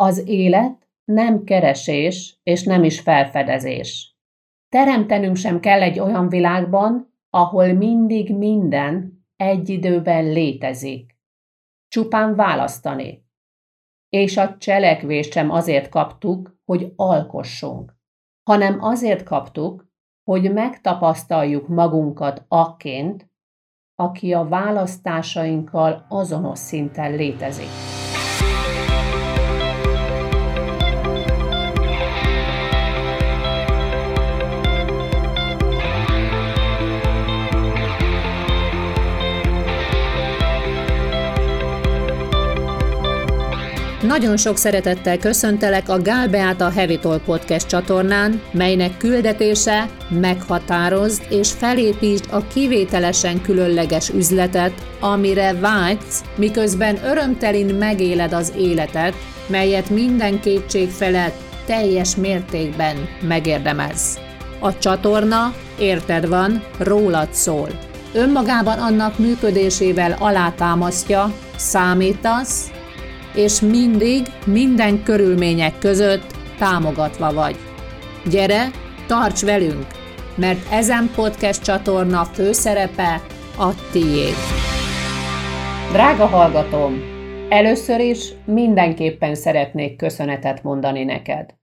Az élet nem keresés és nem is felfedezés. Teremtenünk sem kell egy olyan világban, ahol mindig minden egy időben létezik. Csupán választani. És a cselekvést sem azért kaptuk, hogy alkossunk, hanem azért kaptuk, hogy megtapasztaljuk magunkat akként, aki a választásainkkal azonos szinten létezik. Nagyon sok szeretettel köszöntelek a Gál Beáta Heavy Talk Podcast csatornán, melynek küldetése meghatározd és felépítsd a kivételesen különleges üzletet, amire vágysz, miközben örömtelin megéled az életet, melyet minden kétség felett teljes mértékben megérdemelsz. A csatorna, érted van, rólad szól. Önmagában annak működésével alátámasztja, számítasz, és mindig, minden körülmények között támogatva vagy. Gyere, tarts velünk, mert ezen podcast csatorna főszerepe a tiéd. Drága hallgatom, először is mindenképpen szeretnék köszönetet mondani neked.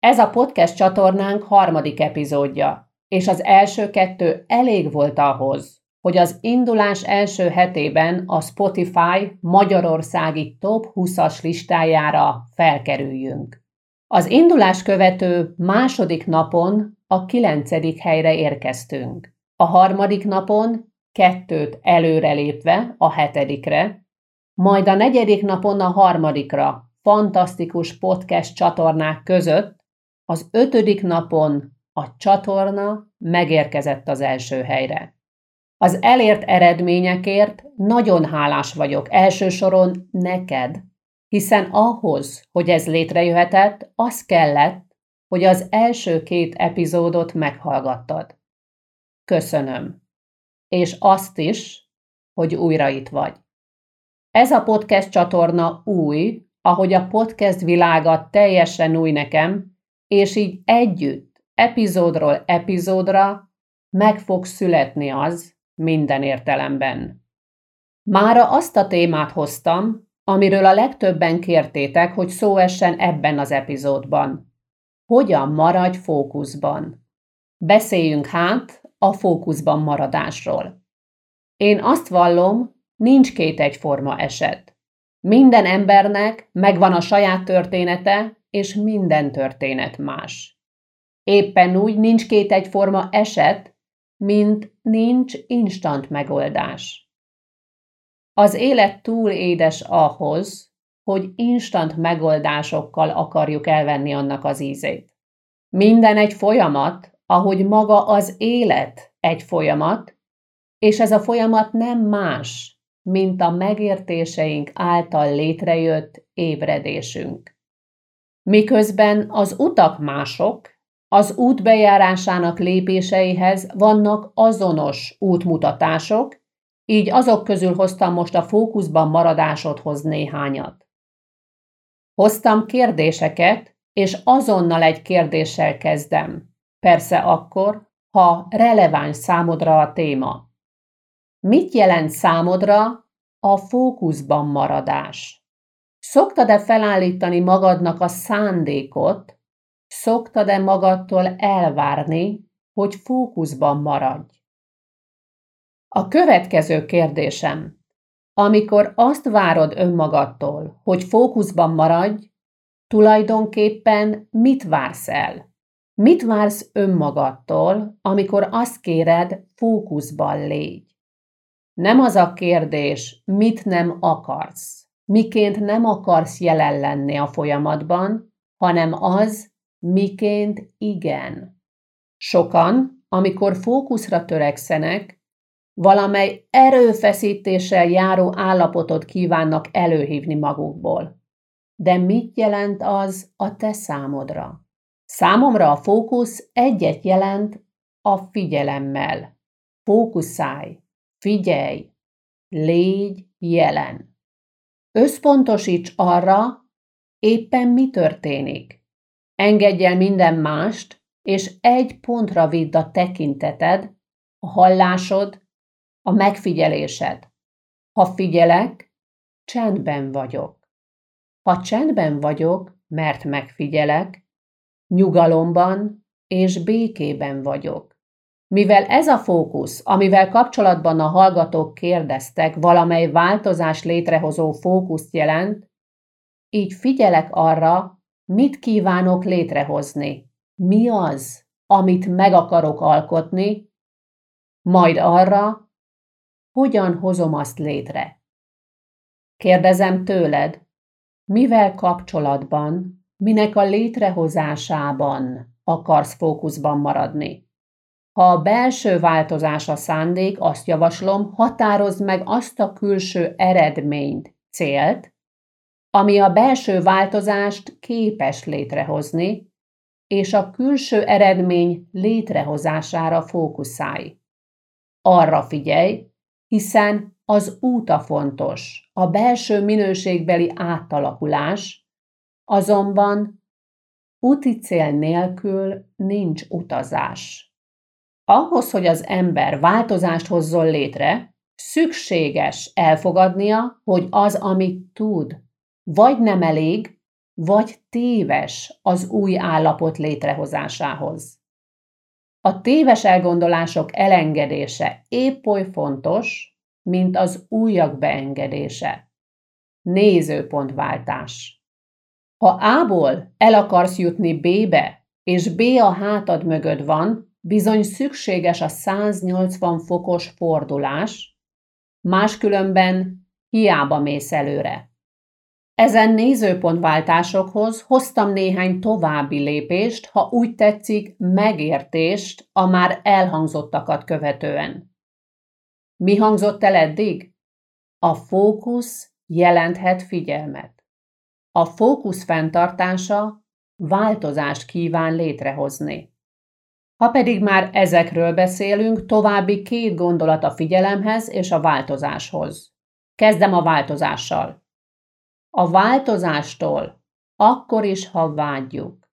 Ez a podcast csatornánk harmadik epizódja, és az első kettő elég volt ahhoz, hogy az indulás első hetében a Spotify Magyarországi Top 20-as listájára felkerüljünk. Az indulás követő második napon a kilencedik helyre érkeztünk. A harmadik napon kettőt előrelépve a hetedikre, majd a negyedik napon a harmadikra, fantasztikus podcast csatornák között, az ötödik napon a csatorna megérkezett az első helyre. Az elért eredményekért nagyon hálás vagyok, elsősoron neked, hiszen ahhoz, hogy ez létrejöhetett, az kellett, hogy az első két epizódot meghallgattad. Köszönöm. És azt is, hogy újra itt vagy. Ez a podcast csatorna új, ahogy a podcast világa teljesen új nekem, és így együtt, epizódról epizódra meg fog születni az, minden értelemben. Mára azt a témát hoztam, amiről a legtöbben kértétek, hogy szó essen ebben az epizódban. Hogyan maradj fókuszban? Beszéljünk hát a fókuszban maradásról. Én azt vallom, nincs két egyforma eset. Minden embernek megvan a saját története, és minden történet más. Éppen úgy nincs két egyforma eset, mint nincs instant megoldás. Az élet túl édes ahhoz, hogy instant megoldásokkal akarjuk elvenni annak az ízét. Minden egy folyamat, ahogy maga az élet egy folyamat, és ez a folyamat nem más, mint a megértéseink által létrejött ébredésünk. Miközben az utak mások, az út bejárásának lépéseihez vannak azonos útmutatások, így azok közül hoztam most a fókuszban maradásodhoz néhányat. Hoztam kérdéseket, és azonnal egy kérdéssel kezdem. Persze akkor, ha releváns számodra a téma. Mit jelent számodra a fókuszban maradás? Szoktad-e felállítani magadnak a szándékot, Szoktad-e magadtól elvárni, hogy fókuszban maradj? A következő kérdésem. Amikor azt várod önmagadtól, hogy fókuszban maradj, tulajdonképpen mit vársz el? Mit vársz önmagadtól, amikor azt kéred, fókuszban légy? Nem az a kérdés, mit nem akarsz, miként nem akarsz jelen lenni a folyamatban, hanem az, miként igen. Sokan, amikor fókuszra törekszenek, valamely erőfeszítéssel járó állapotot kívánnak előhívni magukból. De mit jelent az a te számodra? Számomra a fókusz egyet jelent a figyelemmel. Fókuszálj, figyelj, légy jelen. Összpontosíts arra, Éppen mi történik? Engedj el minden mást, és egy pontra vidd a tekinteted, a hallásod, a megfigyelésed. Ha figyelek, csendben vagyok. Ha csendben vagyok, mert megfigyelek, nyugalomban és békében vagyok. Mivel ez a fókusz, amivel kapcsolatban a hallgatók kérdeztek, valamely változás létrehozó fókuszt jelent, így figyelek arra, mit kívánok létrehozni, mi az, amit meg akarok alkotni, majd arra, hogyan hozom azt létre. Kérdezem tőled, mivel kapcsolatban, minek a létrehozásában akarsz fókuszban maradni. Ha a belső változás a szándék, azt javaslom, határozd meg azt a külső eredményt, célt, ami a belső változást képes létrehozni, és a külső eredmény létrehozására fókuszálj. Arra figyelj, hiszen az út a fontos, a belső minőségbeli átalakulás, azonban úti cél nélkül nincs utazás. Ahhoz, hogy az ember változást hozzon létre, szükséges elfogadnia, hogy az, amit tud, vagy nem elég, vagy téves az új állapot létrehozásához. A téves elgondolások elengedése épp oly fontos, mint az újak beengedése. Nézőpontváltás. Ha A-ból el akarsz jutni B-be, és B a hátad mögött van, bizony szükséges a 180 fokos fordulás, máskülönben hiába mész előre. Ezen nézőpontváltásokhoz hoztam néhány további lépést, ha úgy tetszik, megértést a már elhangzottakat követően. Mi hangzott el eddig? A fókusz jelenthet figyelmet. A fókusz fenntartása változást kíván létrehozni. Ha pedig már ezekről beszélünk, további két gondolat a figyelemhez és a változáshoz. Kezdem a változással. A változástól, akkor is, ha vágyjuk.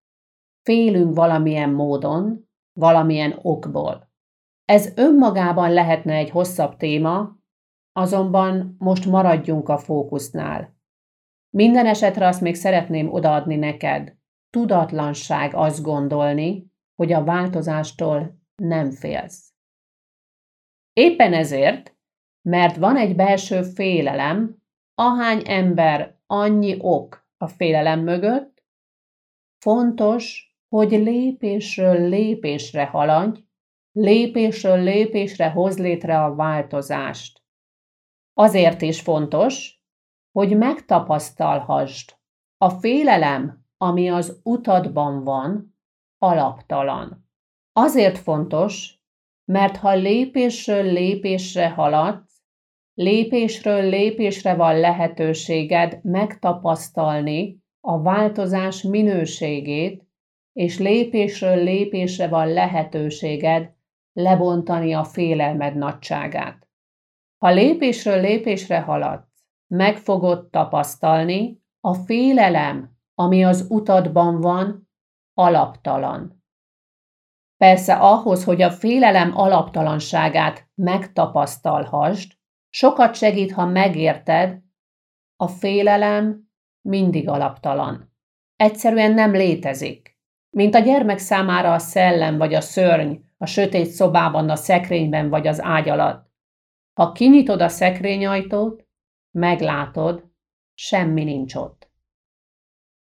Félünk valamilyen módon, valamilyen okból. Ez önmagában lehetne egy hosszabb téma, azonban most maradjunk a fókusznál. Minden esetre azt még szeretném odaadni neked. Tudatlanság azt gondolni, hogy a változástól nem félsz. Éppen ezért, mert van egy belső félelem, ahány ember annyi ok a félelem mögött, fontos, hogy lépésről lépésre haladj, lépésről lépésre hoz létre a változást. Azért is fontos, hogy megtapasztalhassd, a félelem, ami az utadban van, alaptalan. Azért fontos, mert ha lépésről lépésre halad, Lépésről lépésre van lehetőséged megtapasztalni a változás minőségét, és lépésről lépésre van lehetőséged lebontani a félelmed nagyságát. Ha lépésről lépésre haladsz, meg fogod tapasztalni, a félelem, ami az utadban van, alaptalan. Persze ahhoz, hogy a félelem alaptalanságát megtapasztalhasd, Sokat segít, ha megérted, a félelem mindig alaptalan. Egyszerűen nem létezik. Mint a gyermek számára a szellem vagy a szörny a sötét szobában, a szekrényben vagy az ágy alatt. Ha kinyitod a szekrényajtót, meglátod, semmi nincs ott.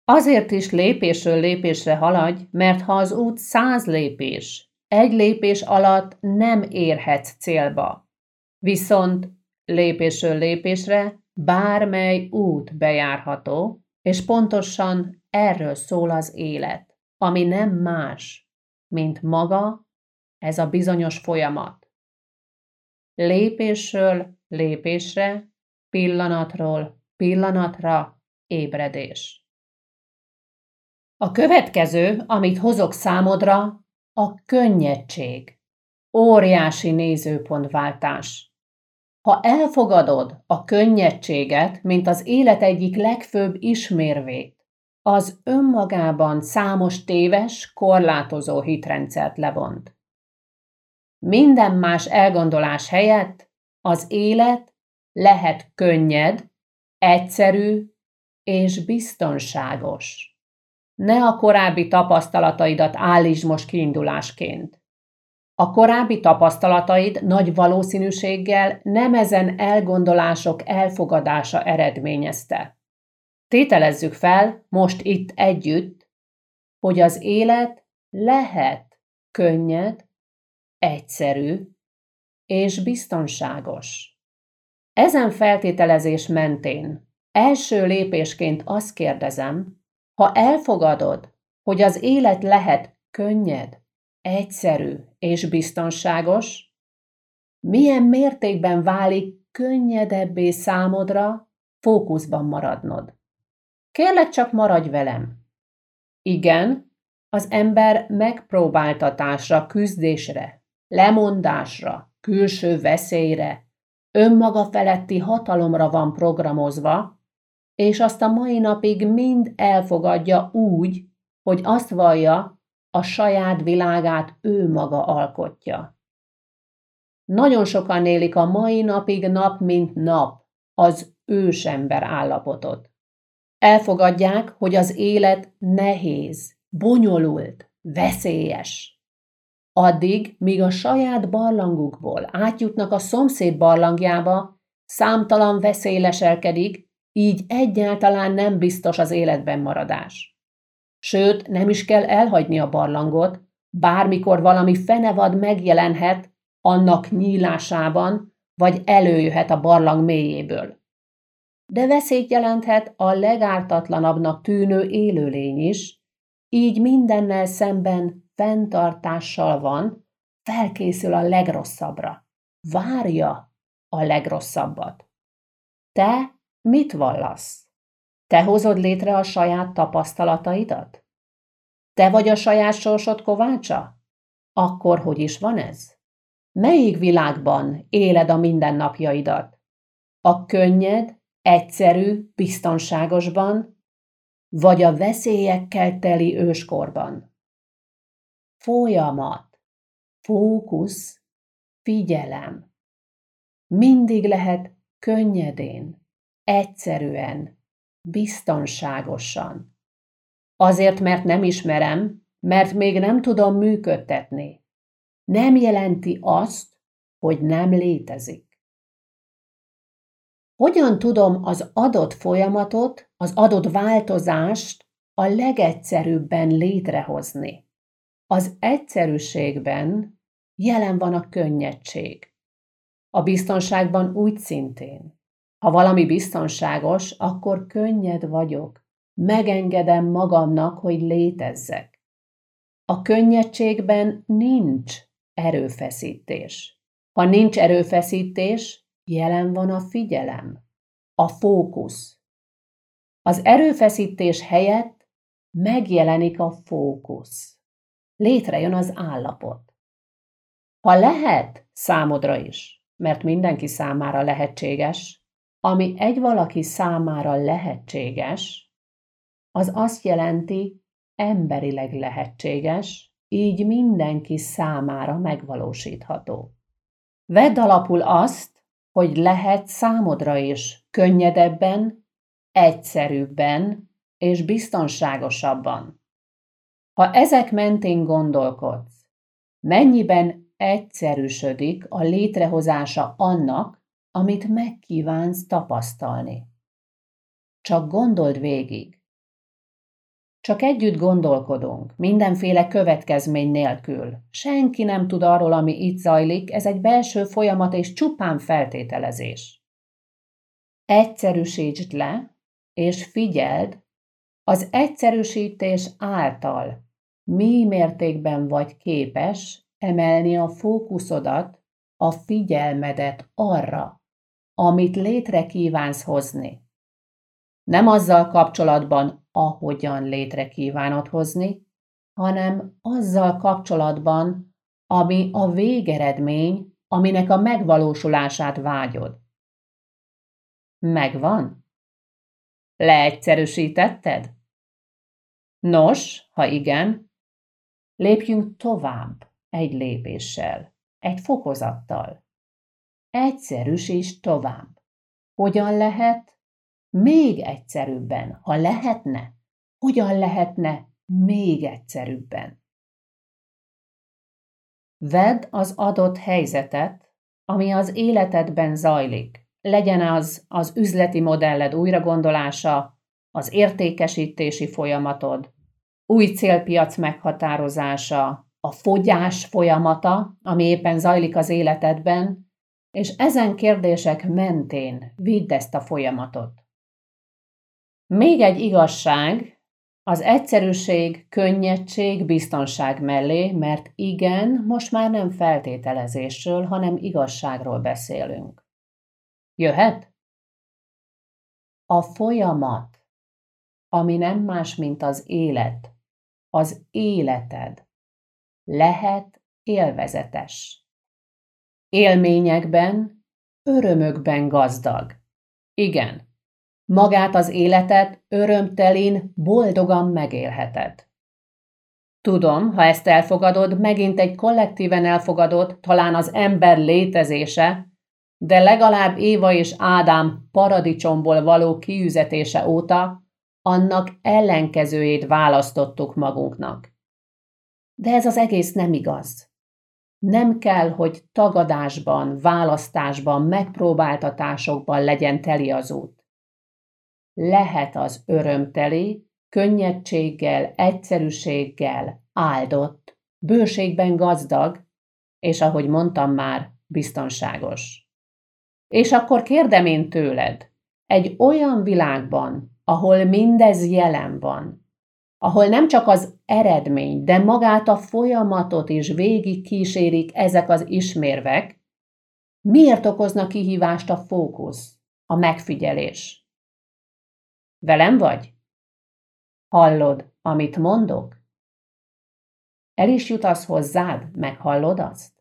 Azért is lépésről lépésre haladj, mert ha az út száz lépés, egy lépés alatt nem érhetsz célba. Viszont lépésről lépésre bármely út bejárható, és pontosan erről szól az élet, ami nem más, mint maga ez a bizonyos folyamat. Lépésről lépésre, pillanatról pillanatra ébredés. A következő, amit hozok számodra, a könnyedség. Óriási nézőpontváltás. Ha elfogadod a könnyedséget, mint az élet egyik legfőbb ismérvét, az önmagában számos téves, korlátozó hitrendszert levont. Minden más elgondolás helyett az élet lehet könnyed, egyszerű és biztonságos. Ne a korábbi tapasztalataidat állítsd most kiindulásként. A korábbi tapasztalataid nagy valószínűséggel nem ezen elgondolások elfogadása eredményezte. Tételezzük fel most itt együtt, hogy az élet lehet könnyed, egyszerű és biztonságos. Ezen feltételezés mentén első lépésként azt kérdezem, ha elfogadod, hogy az élet lehet könnyed, egyszerű és biztonságos, milyen mértékben válik könnyedebbé számodra fókuszban maradnod. Kérlek csak maradj velem. Igen, az ember megpróbáltatásra, küzdésre, lemondásra, külső veszélyre, önmaga feletti hatalomra van programozva, és azt a mai napig mind elfogadja úgy, hogy azt vallja, a saját világát ő maga alkotja. Nagyon sokan élik a mai napig nap mint nap az ősember állapotot. Elfogadják, hogy az élet nehéz, bonyolult, veszélyes. Addig, míg a saját barlangukból átjutnak a szomszéd barlangjába, számtalan veszély leselkedik, így egyáltalán nem biztos az életben maradás. Sőt, nem is kell elhagyni a barlangot, bármikor valami fenevad megjelenhet annak nyílásában, vagy előjöhet a barlang mélyéből. De veszélyt jelenthet a legártatlanabbnak tűnő élőlény is, így mindennel szemben fenntartással van, felkészül a legrosszabbra, várja a legrosszabbat. Te mit vallasz? Te hozod létre a saját tapasztalataidat? Te vagy a saját sorsod kovácsa? Akkor hogy is van ez? Melyik világban éled a mindennapjaidat? A könnyed, egyszerű, biztonságosban, vagy a veszélyekkel teli őskorban? Folyamat, fókusz, figyelem. Mindig lehet könnyedén, egyszerűen, biztonságosan. Azért, mert nem ismerem, mert még nem tudom működtetni. Nem jelenti azt, hogy nem létezik. Hogyan tudom az adott folyamatot, az adott változást a legegyszerűbben létrehozni? Az egyszerűségben jelen van a könnyedség. A biztonságban úgy szintén. Ha valami biztonságos, akkor könnyed vagyok. Megengedem magamnak, hogy létezzek. A könnyedségben nincs erőfeszítés. Ha nincs erőfeszítés, jelen van a figyelem, a fókusz. Az erőfeszítés helyett megjelenik a fókusz. Létrejön az állapot. Ha lehet, számodra is, mert mindenki számára lehetséges, ami egy valaki számára lehetséges, az azt jelenti, emberileg lehetséges, így mindenki számára megvalósítható. Vedd alapul azt, hogy lehet számodra is könnyedebben, egyszerűbben és biztonságosabban. Ha ezek mentén gondolkodsz, mennyiben egyszerűsödik a létrehozása annak, amit megkívánsz tapasztalni. Csak gondold végig. Csak együtt gondolkodunk, mindenféle következmény nélkül. Senki nem tud arról, ami itt zajlik, ez egy belső folyamat és csupán feltételezés. Egyszerűsítsd le, és figyeld, az egyszerűsítés által mi mértékben vagy képes emelni a fókuszodat, a figyelmedet arra, amit létre kívánsz hozni. Nem azzal kapcsolatban, ahogyan létre kívánod hozni, hanem azzal kapcsolatban, ami a végeredmény, aminek a megvalósulását vágyod. Megvan? Leegyszerűsítetted? Nos, ha igen, lépjünk tovább egy lépéssel, egy fokozattal. Egyszerűsíts tovább. Hogyan lehet? Még egyszerűbben, ha lehetne. Hogyan lehetne még egyszerűbben? Vedd az adott helyzetet, ami az életedben zajlik. Legyen az az üzleti modelled újragondolása, az értékesítési folyamatod, új célpiac meghatározása, a fogyás folyamata, ami éppen zajlik az életedben, és ezen kérdések mentén vidd ezt a folyamatot. Még egy igazság, az egyszerűség, könnyedség, biztonság mellé, mert igen, most már nem feltételezésről, hanem igazságról beszélünk. Jöhet? A folyamat, ami nem más, mint az élet, az életed, lehet élvezetes. Élményekben, örömökben gazdag. Igen, Magát az életet örömtelin, boldogan megélheted. Tudom, ha ezt elfogadod, megint egy kollektíven elfogadott, talán az ember létezése, de legalább Éva és Ádám paradicsomból való kiüzetése óta annak ellenkezőjét választottuk magunknak. De ez az egész nem igaz. Nem kell, hogy tagadásban, választásban, megpróbáltatásokban legyen teli az út lehet az örömteli, könnyedséggel, egyszerűséggel áldott, bőségben gazdag, és ahogy mondtam már, biztonságos. És akkor kérdem én tőled, egy olyan világban, ahol mindez jelen van, ahol nem csak az eredmény, de magát a folyamatot is végig kísérik ezek az ismérvek, miért okozna kihívást a fókusz, a megfigyelés? Velem vagy? Hallod, amit mondok? El is jutasz hozzád, meghallod azt?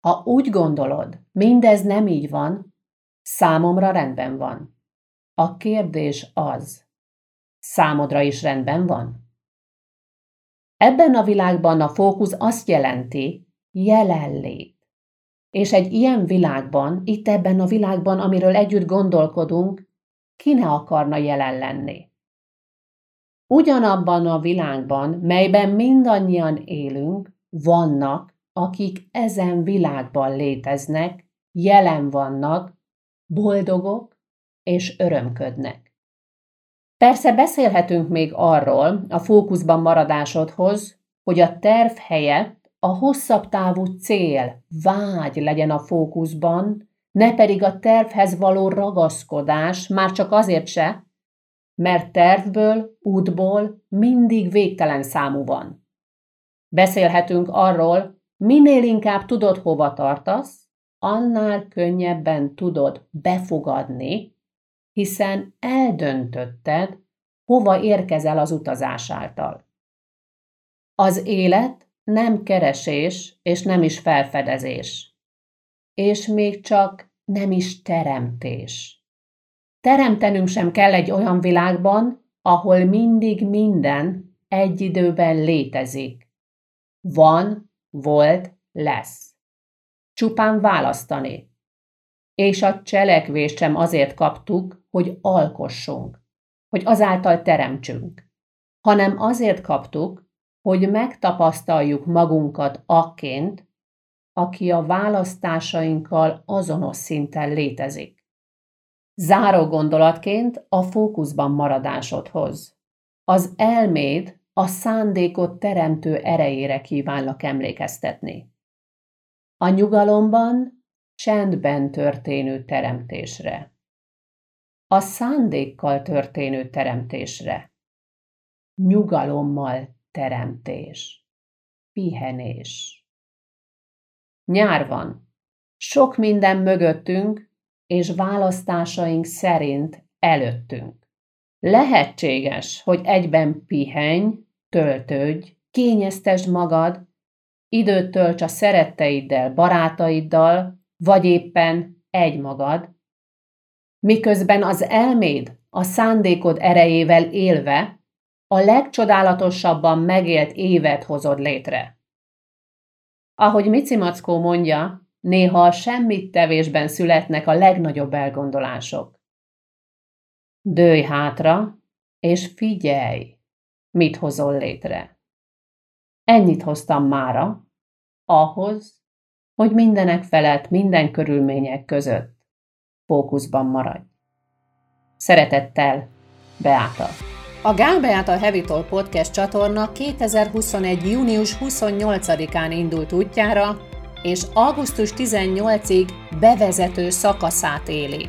Ha úgy gondolod, mindez nem így van, számomra rendben van. A kérdés az, számodra is rendben van? Ebben a világban a fókusz azt jelenti, jelenlét. És egy ilyen világban, itt ebben a világban, amiről együtt gondolkodunk, ki ne akarna jelen lenni. Ugyanabban a világban, melyben mindannyian élünk, vannak, akik ezen világban léteznek, jelen vannak, boldogok és örömködnek. Persze beszélhetünk még arról a fókuszban maradásodhoz, hogy a terv helyett a hosszabb távú cél, vágy legyen a fókuszban, ne pedig a tervhez való ragaszkodás, már csak azért se, mert tervből, útból mindig végtelen számú van. Beszélhetünk arról, minél inkább tudod, hova tartasz, annál könnyebben tudod befogadni, hiszen eldöntötted, hova érkezel az utazás által. Az élet nem keresés és nem is felfedezés és még csak nem is teremtés. Teremtenünk sem kell egy olyan világban, ahol mindig minden egy időben létezik. Van, volt, lesz. Csupán választani. És a cselekvést sem azért kaptuk, hogy alkossunk, hogy azáltal teremtsünk, hanem azért kaptuk, hogy megtapasztaljuk magunkat akként, aki a választásainkkal azonos szinten létezik. Záró gondolatként a fókuszban maradásodhoz. Az elméd a szándékot teremtő erejére kívánlak emlékeztetni. A nyugalomban, csendben történő teremtésre. A szándékkal történő teremtésre. Nyugalommal teremtés. Pihenés. Nyár van. Sok minden mögöttünk, és választásaink szerint előttünk. Lehetséges, hogy egyben pihenj, töltődj, kényeztesd magad, időt tölts a szeretteiddel, barátaiddal, vagy éppen egymagad, miközben az elméd a szándékod erejével élve a legcsodálatosabban megélt évet hozod létre. Ahogy Mici mondja, néha a semmit tevésben születnek a legnagyobb elgondolások. Dőj hátra, és figyelj, mit hozol létre. Ennyit hoztam mára, ahhoz, hogy mindenek felett minden körülmények között fókuszban maradj. Szeretettel, Beáta. A Gál Beáta Heavy Talk Podcast csatorna 2021. június 28-án indult útjára, és augusztus 18-ig bevezető szakaszát éli.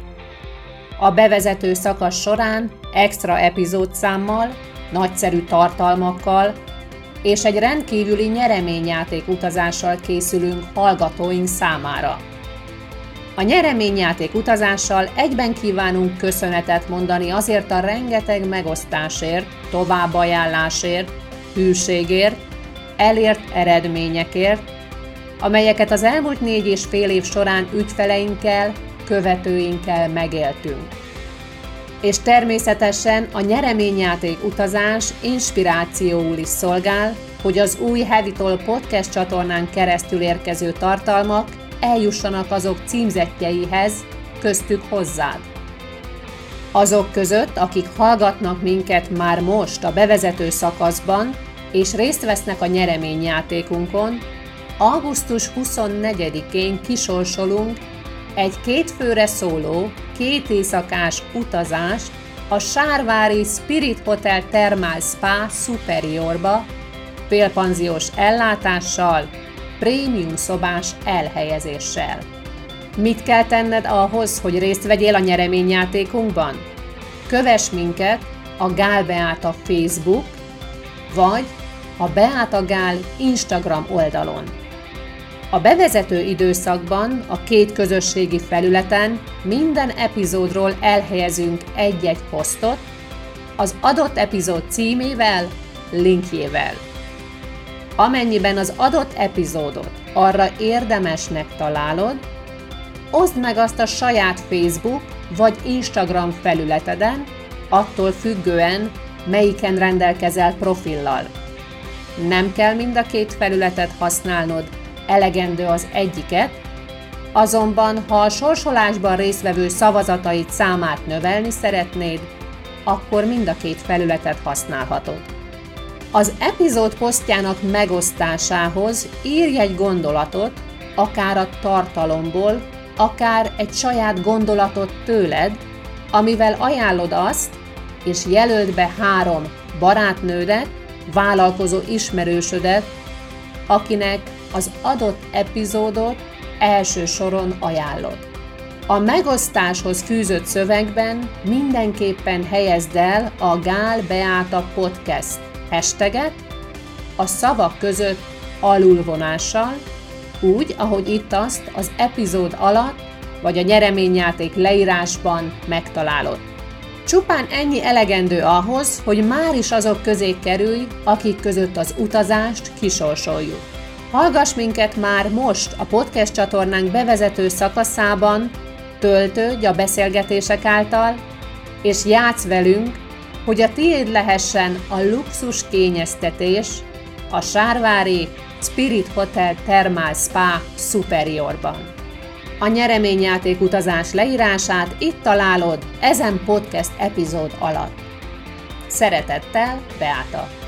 A bevezető szakasz során extra epizódszámmal, nagyszerű tartalmakkal és egy rendkívüli nyereményjáték utazással készülünk hallgatóink számára. A nyereményjáték utazással egyben kívánunk köszönetet mondani azért a rengeteg megosztásért, továbbajánlásért, hűségért, elért eredményekért, amelyeket az elmúlt négy és fél év során ügyfeleinkkel, követőinkkel megéltünk. És természetesen a nyereményjáték utazás inspirációul is szolgál, hogy az új Hevitol podcast csatornán keresztül érkező tartalmak eljussanak azok címzetjeihez, köztük hozzád. Azok között, akik hallgatnak minket már most a bevezető szakaszban, és részt vesznek a nyereményjátékunkon, augusztus 24-én kisorsolunk egy kétfőre szóló, két éjszakás utazást a Sárvári Spirit Hotel Thermal Spa Superiorba, félpanziós ellátással, prémium szobás elhelyezéssel. Mit kell tenned ahhoz, hogy részt vegyél a nyereményjátékunkban? Kövess minket a Gál Beáta Facebook, vagy a Beáta Gál Instagram oldalon. A bevezető időszakban a két közösségi felületen minden epizódról elhelyezünk egy-egy posztot, az adott epizód címével, linkjével. Amennyiben az adott epizódot arra érdemesnek találod, oszd meg azt a saját Facebook vagy Instagram felületeden, attól függően, melyiken rendelkezel profillal. Nem kell mind a két felületet használnod, elegendő az egyiket, azonban ha a sorsolásban résztvevő szavazatait számát növelni szeretnéd, akkor mind a két felületet használhatod. Az epizód posztjának megosztásához írj egy gondolatot, akár a tartalomból, akár egy saját gondolatot tőled, amivel ajánlod azt, és jelöld be három barátnődet, vállalkozó ismerősödet, akinek az adott epizódot első soron ajánlod. A megosztáshoz fűzött szövegben mindenképpen helyezd el a Gál Beáta Podcast hashtaget a szavak között alulvonással, úgy, ahogy itt azt az epizód alatt vagy a nyereményjáték leírásban megtalálod. Csupán ennyi elegendő ahhoz, hogy már is azok közé kerülj, akik között az utazást kisorsoljuk. Hallgass minket már most a podcast csatornánk bevezető szakaszában, töltődj a beszélgetések által, és játsz velünk, hogy a tiéd lehessen a luxus kényeztetés a Sárvári Spirit Hotel Thermal Spa Superiorban. A nyereményjáték utazás leírását itt találod ezen podcast epizód alatt. Szeretettel, Beáta!